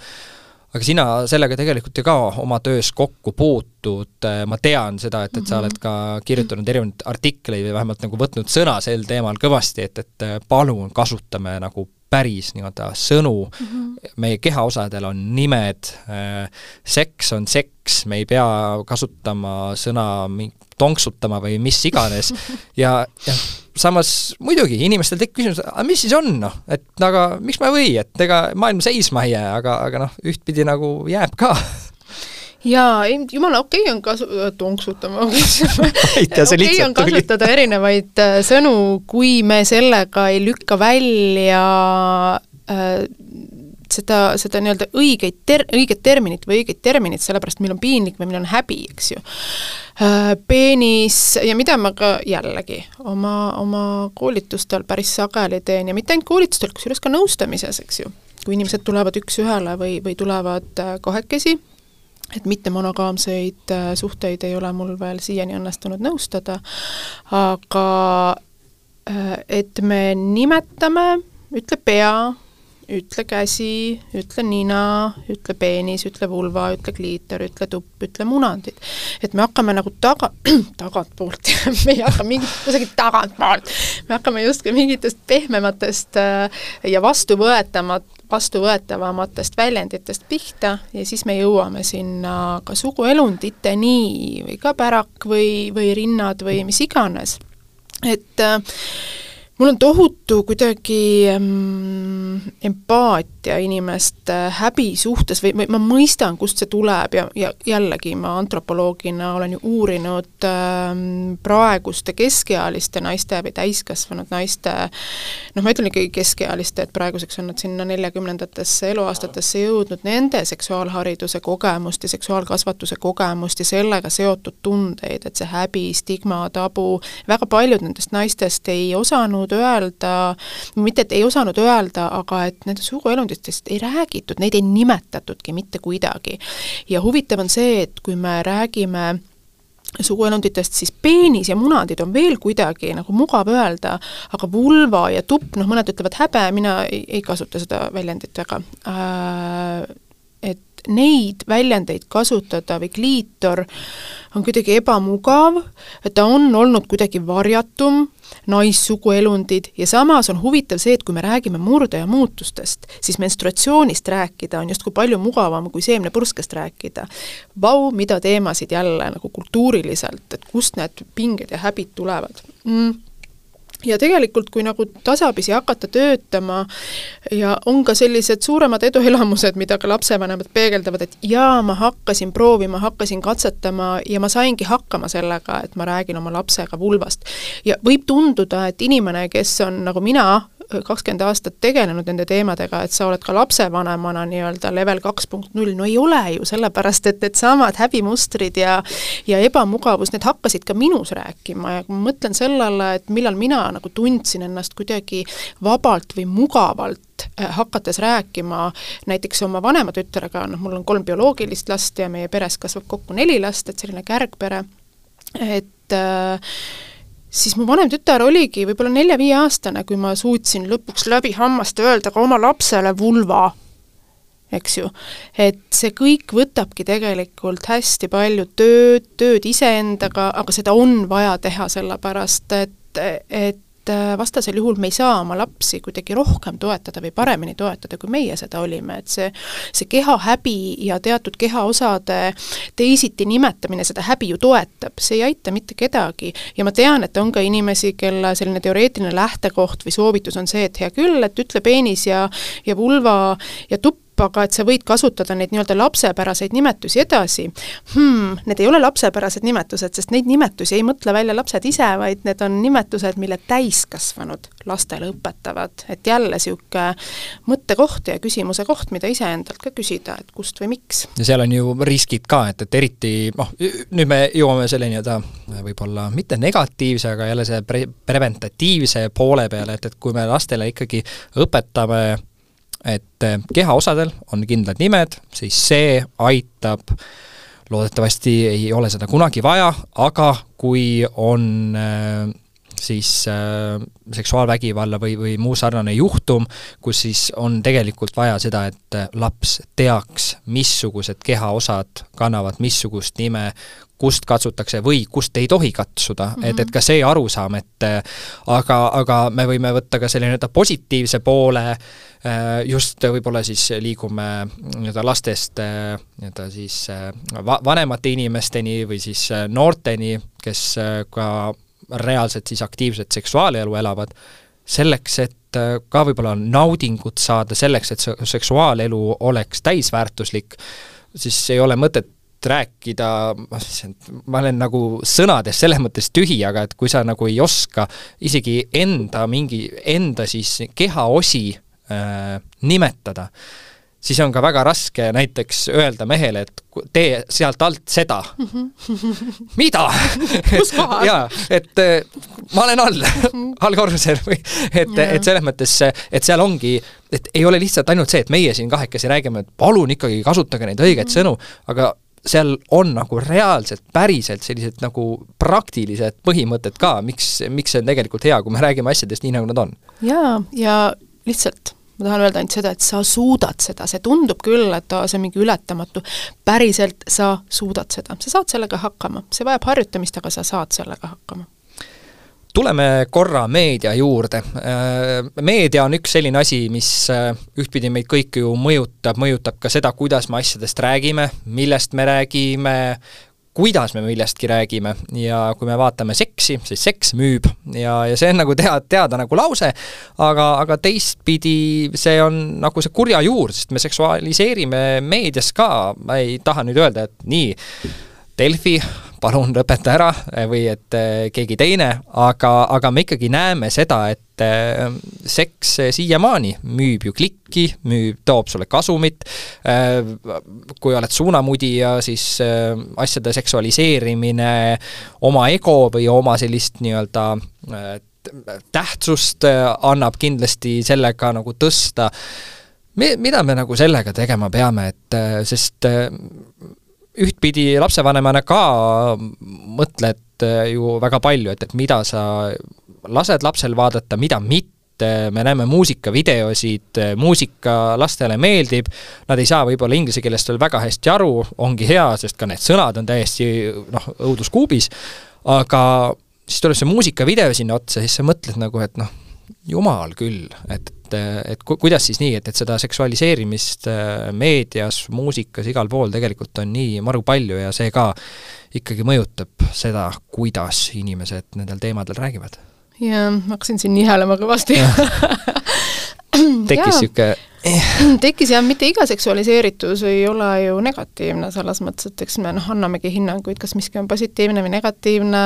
aga sina sellega tegelikult ju ka oma töös kokku puutud, ma tean seda, et, et sa oled ka kirjutanud erinevaid artikleid või vähemalt nagu võtnud sõna sel teemal kõvasti, et, et palun kasutame nagu päris nii-öelda sõnu. Mm, -hmm. meie kehaosadel on nimed, seks on seks, me ei pea kasutama sõna tonksutama või mis iganes. Ja, ja samas muidugi, inimestel tekib küsimus, aga mis siis on, noh, et aga miks ma ei või, et ega maailm seisma ei jää, aga, aga noh, ühtpidi nagu jääb ka. Jaa, ei, jumala okei okay on kasu-, tonksutama okei on kasutada erinevaid äh, sõnu, kui me sellega ei lükka välja äh, seda, seda nii-öelda õigeid ter-, õiget terminit või õigeid terminit, sellepärast meil on piinlik või meil on häbi, eks ju. Äh, peenis ja mida ma ka jällegi oma, oma koolitustel päris sageli teen ja mitte ainult koolitustel, kusjuures ka nõustamises, eks ju. kui inimesed tulevad üks-ühele või, või tulevad äh, kahekesi, et mittemonogaamseid äh, suhteid ei ole mul veel siiani õnnestunud nõustada, aga et me nimetame, ütle pea, ütle käsi, ütle nina, ütle peenis, ütle vulva, ütle kliitor, ütle tupp, ütle munandid. et me hakkame nagu taga, tagantpoolt. Me ei hakka mingit, kusagilt tagantpoolt, me hakkame justkui mingitest pehmematest äh, ja vastuvõetamat, vastuvõetavamatest väljenditest pihta ja siis me jõuame sinna ka suguelunditeni või ka pärak või, või rinnad või mis iganes. Et äh, mul on tohutu kuidagi ähm, empaatia inimeste häbi suhtes või, või ma mõistan, kust see tuleb ja, ja jällegi ma antropoloogina olen ju uurinud ähm, praeguste keskealiste naiste või täiskasvanud naiste noh, ma ütlen ikkagi keskealiste, et praeguseks on nad sinna neljakümnendatesse eluaastatesse jõudnud, nende seksuaalhariduse kogemust ja seksuaalkasvatuse kogemust ja sellega seotud tundeid, et see häbi, stigma, tabu, väga paljud nendest naistest ei osanud osanud öelda, mitte et ei osanud öelda, aga et nende suguelunditest ei räägitud, neid ei nimetatudki mitte kuidagi. ja huvitav on see, et kui me räägime suguelunditest, siis peenis ja munadid on veel kuidagi nagu mugav öelda, aga vulva ja tupp, noh, mõned ütlevad häbe, mina ei, ei kasuta seda väljendit väga äh,, et neid väljendeid kasutada või kliitor on kuidagi ebamugav, et ta on olnud kuidagi varjatum, naissuguelundid ja samas on huvitav see, et kui me räägime murdeja muutustest, siis menstruatsioonist rääkida on justkui palju mugavam kui seemnepurskest rääkida. Vau, mida teemasid jälle nagu kultuuriliselt, et kust need pinged ja häbid tulevad mm ja tegelikult, kui nagu tasapisi hakata töötama ja on ka sellised suuremad eduelamused, mida ka lapsevanemad peegeldavad, et jaa, ma hakkasin proovima, hakkasin katsetama ja ma saingi hakkama sellega, et ma räägin oma lapsega vulvast. ja võib tunduda, et inimene, kes on nagu mina, kakskümmend aastat tegelenud nende teemadega, et sa oled ka lapsevanemana nii-öelda level kaks punkt null, no ei ole ju, sellepärast et needsamad häbimustrid ja ja ebamugavus, need hakkasid ka minus rääkima ja kui ma mõtlen sellele, et millal mina nagu tundsin ennast kuidagi vabalt või mugavalt eh, hakates rääkima näiteks oma vanema tütrega, noh, mul on kolm bioloogilist last ja meie peres kasvab kokku neli last, et selline kärgpere, et äh, siis mu vanem tütar oligi võib-olla nelja-viieaastane, kui ma suutsin lõpuks läbi hammaste öelda ka oma lapsele vulva, eks ju. et see kõik võtabki tegelikult hästi palju tööd, tööd iseendaga, aga seda on vaja teha, sellepärast et, et et äh, vastasel juhul me ei saa oma lapsi kuidagi rohkem toetada või paremini toetada, kui meie seda olime, et see, see kehahäbi ja teatud kehaosade teisiti nimetamine seda häbi ju toetab, see ei aita mitte kedagi. ja ma tean, et on ka inimesi, kelle selline teoreetiline lähtekoht või soovitus on see, et hea küll, et ütle peenis ja, ja vulva ja tupp, aga et sa võid kasutada neid nii-öelda lapsepäraseid nimetusi edasi hmm,, need ei ole lapsepärased nimetused, sest neid nimetusi ei mõtle välja lapsed ise, vaid need on nimetused, mille täiskasvanud lastele õpetavad, et jälle niisugune mõttekoht ja küsimuse koht, mida iseendalt ka küsida, et kust või miks. ja seal on ju riskid ka, et, et eriti noh, nüüd me jõuame selle nii-öelda võib-olla mitte negatiivse, aga jälle see pre-, preventatiivse poole peale, et, et kui me lastele ikkagi õpetame et eh, kehaosadel on kindlad nimed, siis see aitab loodetavasti ei ole seda kunagi vaja, aga kui on äh, siis äh, seksuaalvägivalla või, või muu sarnane juhtum, kus siis on tegelikult vaja seda, et laps teaks, missugused kehaosad kannavad missugust nime, kust katsutakse või kust ei tohi katsuda mm, -hmm. et, et ka see arusaam, et aga, aga me võime võtta ka selle nii-öelda positiivse poole, äh, just võib-olla siis liigume nii-öelda lastest äh, nii-öelda siis äh, va-, vanemate inimesteni või siis noorteni, kes ka reaalselt siis aktiivset seksuaalelu elavad, selleks, et ka võib-olla naudingut saada, selleks, et see seksuaalelu oleks täisväärtuslik, siis ei ole mõtet rääkida, ma olen nagu sõnades selles mõttes tühi, aga et kui sa nagu ei oska isegi enda mingi, enda siis kehaosi äh, nimetada, siis on ka väga raske näiteks öelda mehele, et tee sealt alt seda mm. -hmm. mida? jaa, et äh, ma olen all allkorrusel või et, et selles mõttes, et seal ongi, et ei ole lihtsalt ainult see, et meie siin kahekesi räägime, et palun ikkagi kasutage neid õigeid mm -hmm. sõnu, aga seal on nagu reaalselt, päriselt sellised nagu praktilised põhimõtted ka, miks, miks see on tegelikult hea, kui me räägime asjadest nii, nagu nad on. jaa, ja lihtsalt ma tahan öelda ainult seda, et sa suudad seda, see tundub küll, et see on mingi ületamatu, päriselt sa suudad seda, sa saad sellega hakkama, see vajab harjutamist, aga sa saad sellega hakkama. Tuleme korra meedia juurde. Äh, meedia on üks selline asi, mis äh, ühtpidi meid kõiki ju mõjutab, mõjutab ka seda, kuidas me asjadest räägime, millest me räägime, kuidas me millestki räägime. Ja kui me vaatame seksi, siis seks müüb. Ja, ja see on nagu teada, teada nagu lause, aga, aga teistpidi see on nagu see kurja juur, sest me seksualiseerime meedias ka, ma ei taha nüüd öelda, et nii, Delfi, palun lõpeta ära või et äh, keegi teine, aga, aga me ikkagi näeme seda, et äh, seks siiamaani müüb ju klikki, müüb, toob sulle kasumit, kui oled suunamudija, siis asjade seksualiseerimine, oma ego või oma sellist nii-öelda tähtsust annab kindlasti sellega nagu tõsta. Mi-, mida me nagu sellega tegema peame, et sest ühtpidi lapsevanemana ka mõtled äh, ju väga palju, et, et mida sa lased lapsel vaadata, mida mitte, me näeme muusikavideosid, muusika lastele meeldib, nad ei saa võib-olla inglise keelest veel väga hästi aru, ongi hea, sest ka need sõnad on täiesti noh, õuduskuubis, aga siis tuleb see muusikavideo sinna otsa, siis sa mõtled nagu, et noh, jumal küll, et et, et ku-, kuidas siis nii, et, et seda seksualiseerimist äh, meedias, muusikas, igal pool tegelikult on nii maru palju ja see ka ikkagi mõjutab seda, kuidas inimesed nendel teemadel räägivad? jaa, ma hakkasin siin nihelema kõvasti. Tekkis niisugune tekkis jah, mitte iga seksualiseeritus ei ole ju negatiivne, selles mõttes, et eks me noh, annamegi hinnanguid, kas miski on positiivne või negatiivne,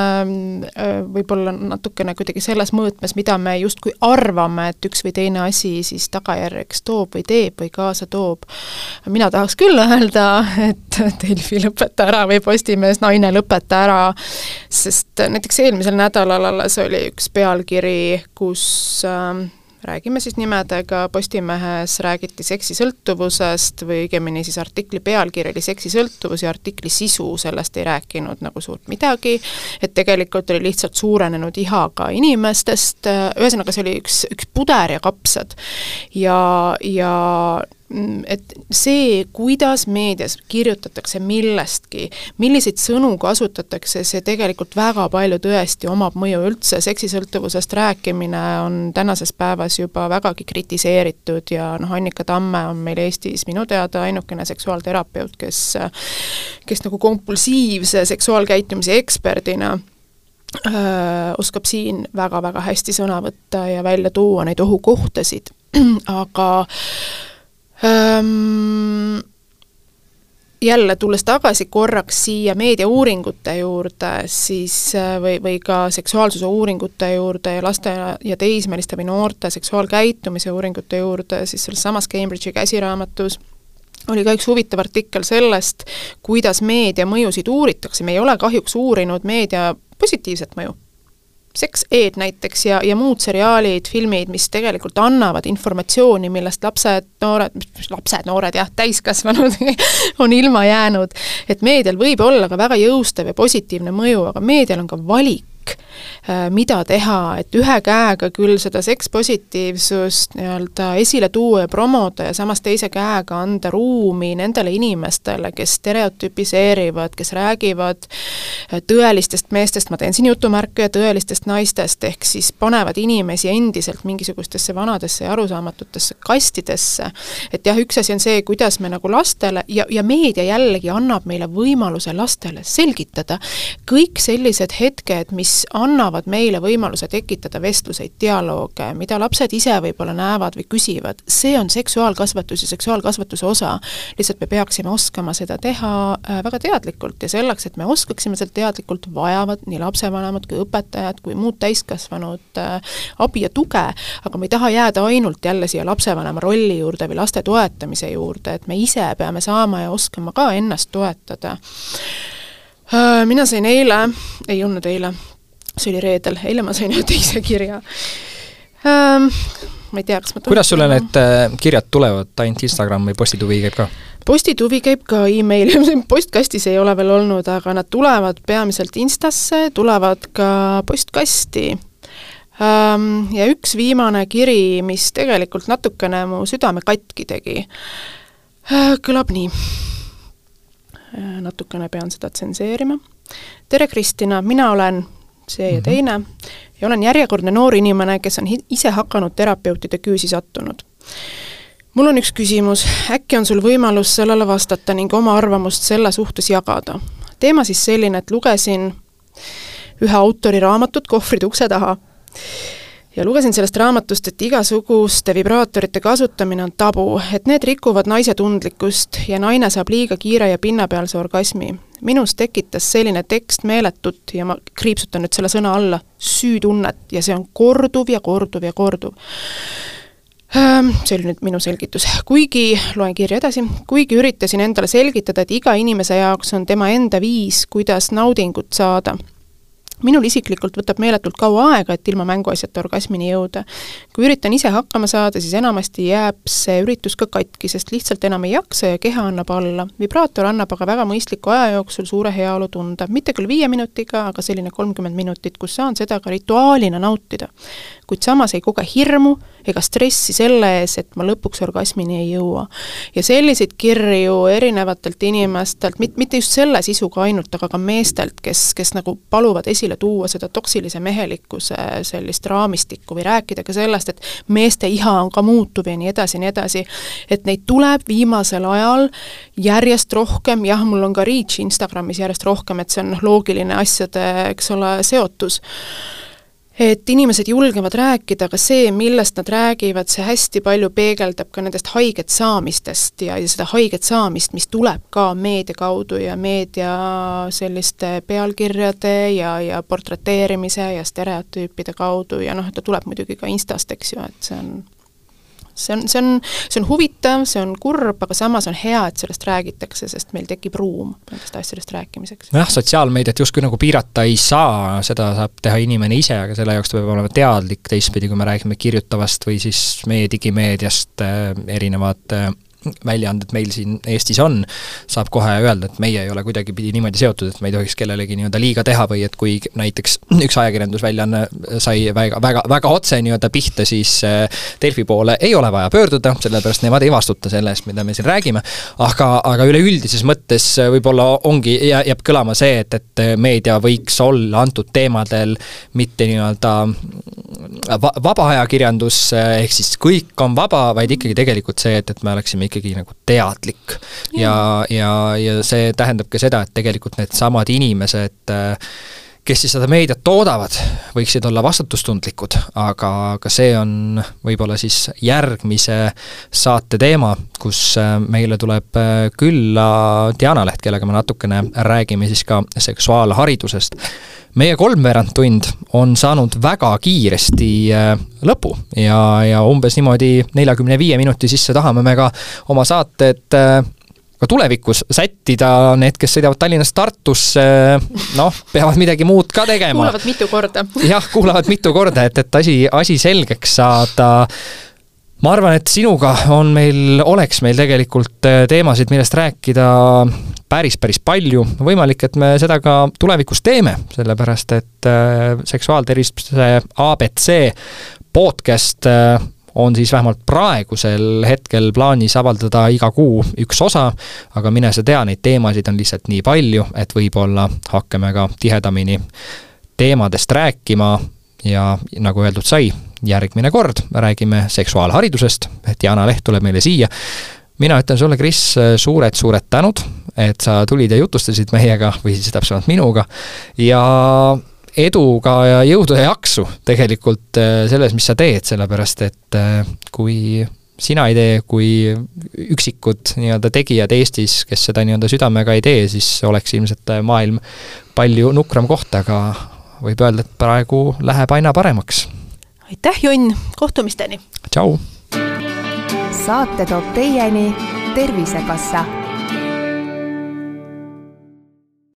võib-olla natukene kuidagi selles mõõtmes, mida me justkui arvame, et üks või teine asi siis tagajärjeks toob või teeb või kaasa toob. mina tahaks küll öelda, et Delfi lõpeta ära või Postimees naine lõpeta ära, sest näiteks eelmisel nädalal alles oli üks pealkiri, kus äh, räägime siis nimedega, Postimehes räägiti seksisõltuvusest või õigemini siis artikli pealkiri oli seksisõltuvus ja artikli sisu sellest ei rääkinud nagu suurt midagi, et tegelikult oli lihtsalt suurenenud iha ka inimestest, ühesõnaga see oli üks, üks puder ja kapsad. ja, ja et see, kuidas meedias kirjutatakse millestki, milliseid sõnu kasutatakse, see tegelikult väga palju tõesti omab mõju üldse, seksisõltuvusest rääkimine on tänases päevas juba vägagi kritiseeritud ja noh, Annika Tamme on meil Eestis minu teada ainukene seksuaalterapeut, kes kes nagu kompulsiivse seksuaalkäitumise eksperdina öö, oskab siin väga-väga hästi sõna võtta ja välja tuua neid ohukohtasid, aga Ehm, jälle, tulles tagasi korraks siia meediauuringute juurde, siis äh, või, või ka seksuaalsuse uuringute juurde ja laste ja teismeliste või noorte seksuaalkäitumise uuringute juurde, siis selles samas Cambridge'i käsiraamatus oli ka üks huvitav artikkel sellest, kuidas meedia mõjusid uuritakse, me ei ole kahjuks uurinud meedia positiivset mõju seks-ed näiteks ja, ja muud seriaalid, filmid, mis tegelikult annavad informatsiooni, millest lapsed, noored, lapsed, noored jah, täiskasvanud on ilma jäänud. et meedial võib olla ka väga jõustav ja positiivne mõju, aga meedial on ka valik mida teha, et ühe käega küll seda sekspositiivsust nii-öelda esile tuua ja promoda ja samas teise käega anda ruumi nendele inimestele, kes stereotüpiseerivad, kes räägivad äh, tõelistest meestest, ma teen siin jutumärke, tõelistest naistest, ehk siis panevad inimesi endiselt mingisugustesse vanadesse ja arusaamatutesse kastidesse. et jah, üks asi on see, kuidas me nagu lastele ja, ja meedia jällegi annab meile võimaluse lastele selgitada kõik sellised hetked, mis mis annavad meile võimaluse tekitada vestluseid, dialoog, mida lapsed ise võib-olla näevad või küsivad, see on seksuaalkasvatus ja seksuaalkasvatuse osa. lihtsalt me peaksime oskama seda teha äh, väga teadlikult ja selleks, et me oskaksime seda teadlikult, vajavad nii lapsevanemad kui õpetajad kui muud täiskasvanud äh, abi ja tuge, aga me ei taha jääda ainult jälle siia lapsevanema rolli juurde või laste toetamise juurde, et me ise peame saama ja oskama ka ennast toetada. Äh, mina sain eile, ei olnud eile, see oli reedel, eile ma sain ühe teise kirja ähm,. ma ei tea, kas ma kuidas sulle need äh, kirjad tulevad, ainult Instagram või postituvi käib ka? postituvi käib ka emaili, postkastis ei ole veel olnud, aga nad tulevad peamiselt Instasse, tulevad ka postkasti ähm,. Ja üks viimane kiri, mis tegelikult natukene mu südame katki tegi äh,, kõlab nii äh,. natukene pean seda tsenseerima. tere, Kristina, mina olen see ja mhm. teine, ja olen järjekordne noor inimene, kes on ise hakanud terapeutide küüsi sattunud. mul on üks küsimus, äkki on sul võimalus sellele vastata ning oma arvamust selle suhtes jagada? teema siis selline, et lugesin ühe autori raamatut Kohvrid ukse taha ja lugesin sellest raamatust, et igasuguste vibraatorite kasutamine on tabu, et need rikuvad naise tundlikkust ja naine saab liiga kiire ja pinnapealse orgasmi. minus tekitas selline tekst meeletut ja ma kriipsutan nüüd selle sõna alla, süütunnet ja see on korduv ja korduv ja korduv ehm, see oli nüüd minu selgitus. kuigi, loen kirja edasi, kuigi üritasin endale selgitada, et iga inimese jaoks on tema enda viis, kuidas naudingut saada minul isiklikult võtab meeletult kaua aega, et ilma mänguasjata orgasmini jõuda. kui üritan ise hakkama saada, siis enamasti jääb see üritus ka katki, sest lihtsalt enam ei jaksa ja keha annab alla. vibraator annab aga väga mõistliku aja jooksul suure heaolutunde, mitte küll viie minutiga, aga selline kolmkümmend minutit, kus saan seda ka rituaalina nautida. kuid samas ei koge hirmu ega stressi selle ees, et ma lõpuks orgasmini ei jõua. ja selliseid kirju erinevatelt inimestelt, mit-, mitte just selle sisuga ainult, aga ka meestelt, kes, kes nagu paluvad esile tuua seda toksilise mehelikkuse sellist raamistikku või rääkida ka sellest, et meeste iha on ka muutuv ja nii edasi ja nii edasi, et neid tuleb viimasel ajal järjest rohkem, jah, mul on ka reach Instagramis järjest rohkem, et see on noh, loogiline asjade, eks ole, seotus et inimesed julgevad rääkida, aga see, millest nad räägivad, see hästi palju peegeldab ka nendest haiget saamistest ja, ja seda haiget saamist, mis tuleb ka meedia kaudu ja meedia selliste pealkirjade ja, ja portreteerimise ja stereotüüpide kaudu ja noh, ta tuleb muidugi ka Instast, eks ju, et see on see on, see on, see on huvitav, see on kurb, aga samas on hea, et sellest räägitakse, sest meil tekib ruum nendest asjadest rääkimiseks. nojah, sotsiaalmeediat justkui nagu piirata ei saa, seda saab teha inimene ise, aga selle jaoks ta peab olema teadlik, teistpidi, kui me räägime kirjutavast või siis meie digimeediast äh, erinevad äh, väljaanded meil siin Eestis on, saab kohe öelda, et meie ei ole kuidagipidi niimoodi seotud, et me ei tohiks kellelegi nii-öelda liiga teha või et kui näiteks üks ajakirjandusväljaanne sai väga, väga, väga otse nii-öelda pihta, siis äh, Delfi poole ei ole vaja pöörduda, sellepärast nemad ei vastuta selle eest, mida me siin räägime, aga, aga üleüldises mõttes võib-olla ongi, jääb kõlama see, et, et meedia võiks olla antud teemadel mitte nii-öelda va-, vaba ajakirjandus, ehk siis kõik on vaba, vaid ikkagi tegelikult see, et, et me oleksime ikkagi nagu teadlik. ja, ja, ja see tähendab ka seda, et tegelikult needsamad inimesed kes siis seda meediat toodavad, võiksid olla vastutustundlikud, aga, aga see on võib-olla siis järgmise saate teema, kus meile tuleb külla Diana Leht, kellega me natukene räägime siis ka seksuaalharidusest. Meie kolmveerand tund on saanud väga kiiresti äh, lõpu ja, ja umbes niimoodi neljakümne viie minuti sisse tahame me ka oma saated äh, ka tulevikus sättida, need, kes sõidavad Tallinnast Tartusse, noh, peavad midagi muud ka tegema. kuulavad mitu korda. jah, kuulavad mitu korda, et, et asi, asi selgeks saada ma arvan, et sinuga on meil, oleks meil tegelikult äh, teemasid, millest rääkida päris, päris palju, võimalik, et me seda ka tulevikus teeme, sellepärast et äh, seksuaaltervise abc podcast äh, on siis vähemalt praegusel hetkel plaanis avaldada iga kuu üks osa, aga mine sa tea, neid teemasid on lihtsalt nii palju, et võib-olla hakkame ka tihedamini teemadest rääkima ja nagu öeldud sai, järgmine kord räägime seksuaalharidusest, Diana Leht tuleb meile siia. mina ütlen sulle, Kris, suured-suured tänud, et sa tulid ja jutustasid meiega või siis täpsemalt minuga ja edu ka ja jõudu ja jaksu tegelikult äh, selles, mis sa teed, sellepärast et äh, kui sina ei tee, kui üksikud nii-öelda tegijad Eestis, kes seda nii-öelda südamega ei tee, siis oleks ilmselt maailm palju nukram koht, aga võib öelda, et praegu läheb aina paremaks aitäh, Jonn, kohtumisteni! tšau! saate toob teieni Tervisekassa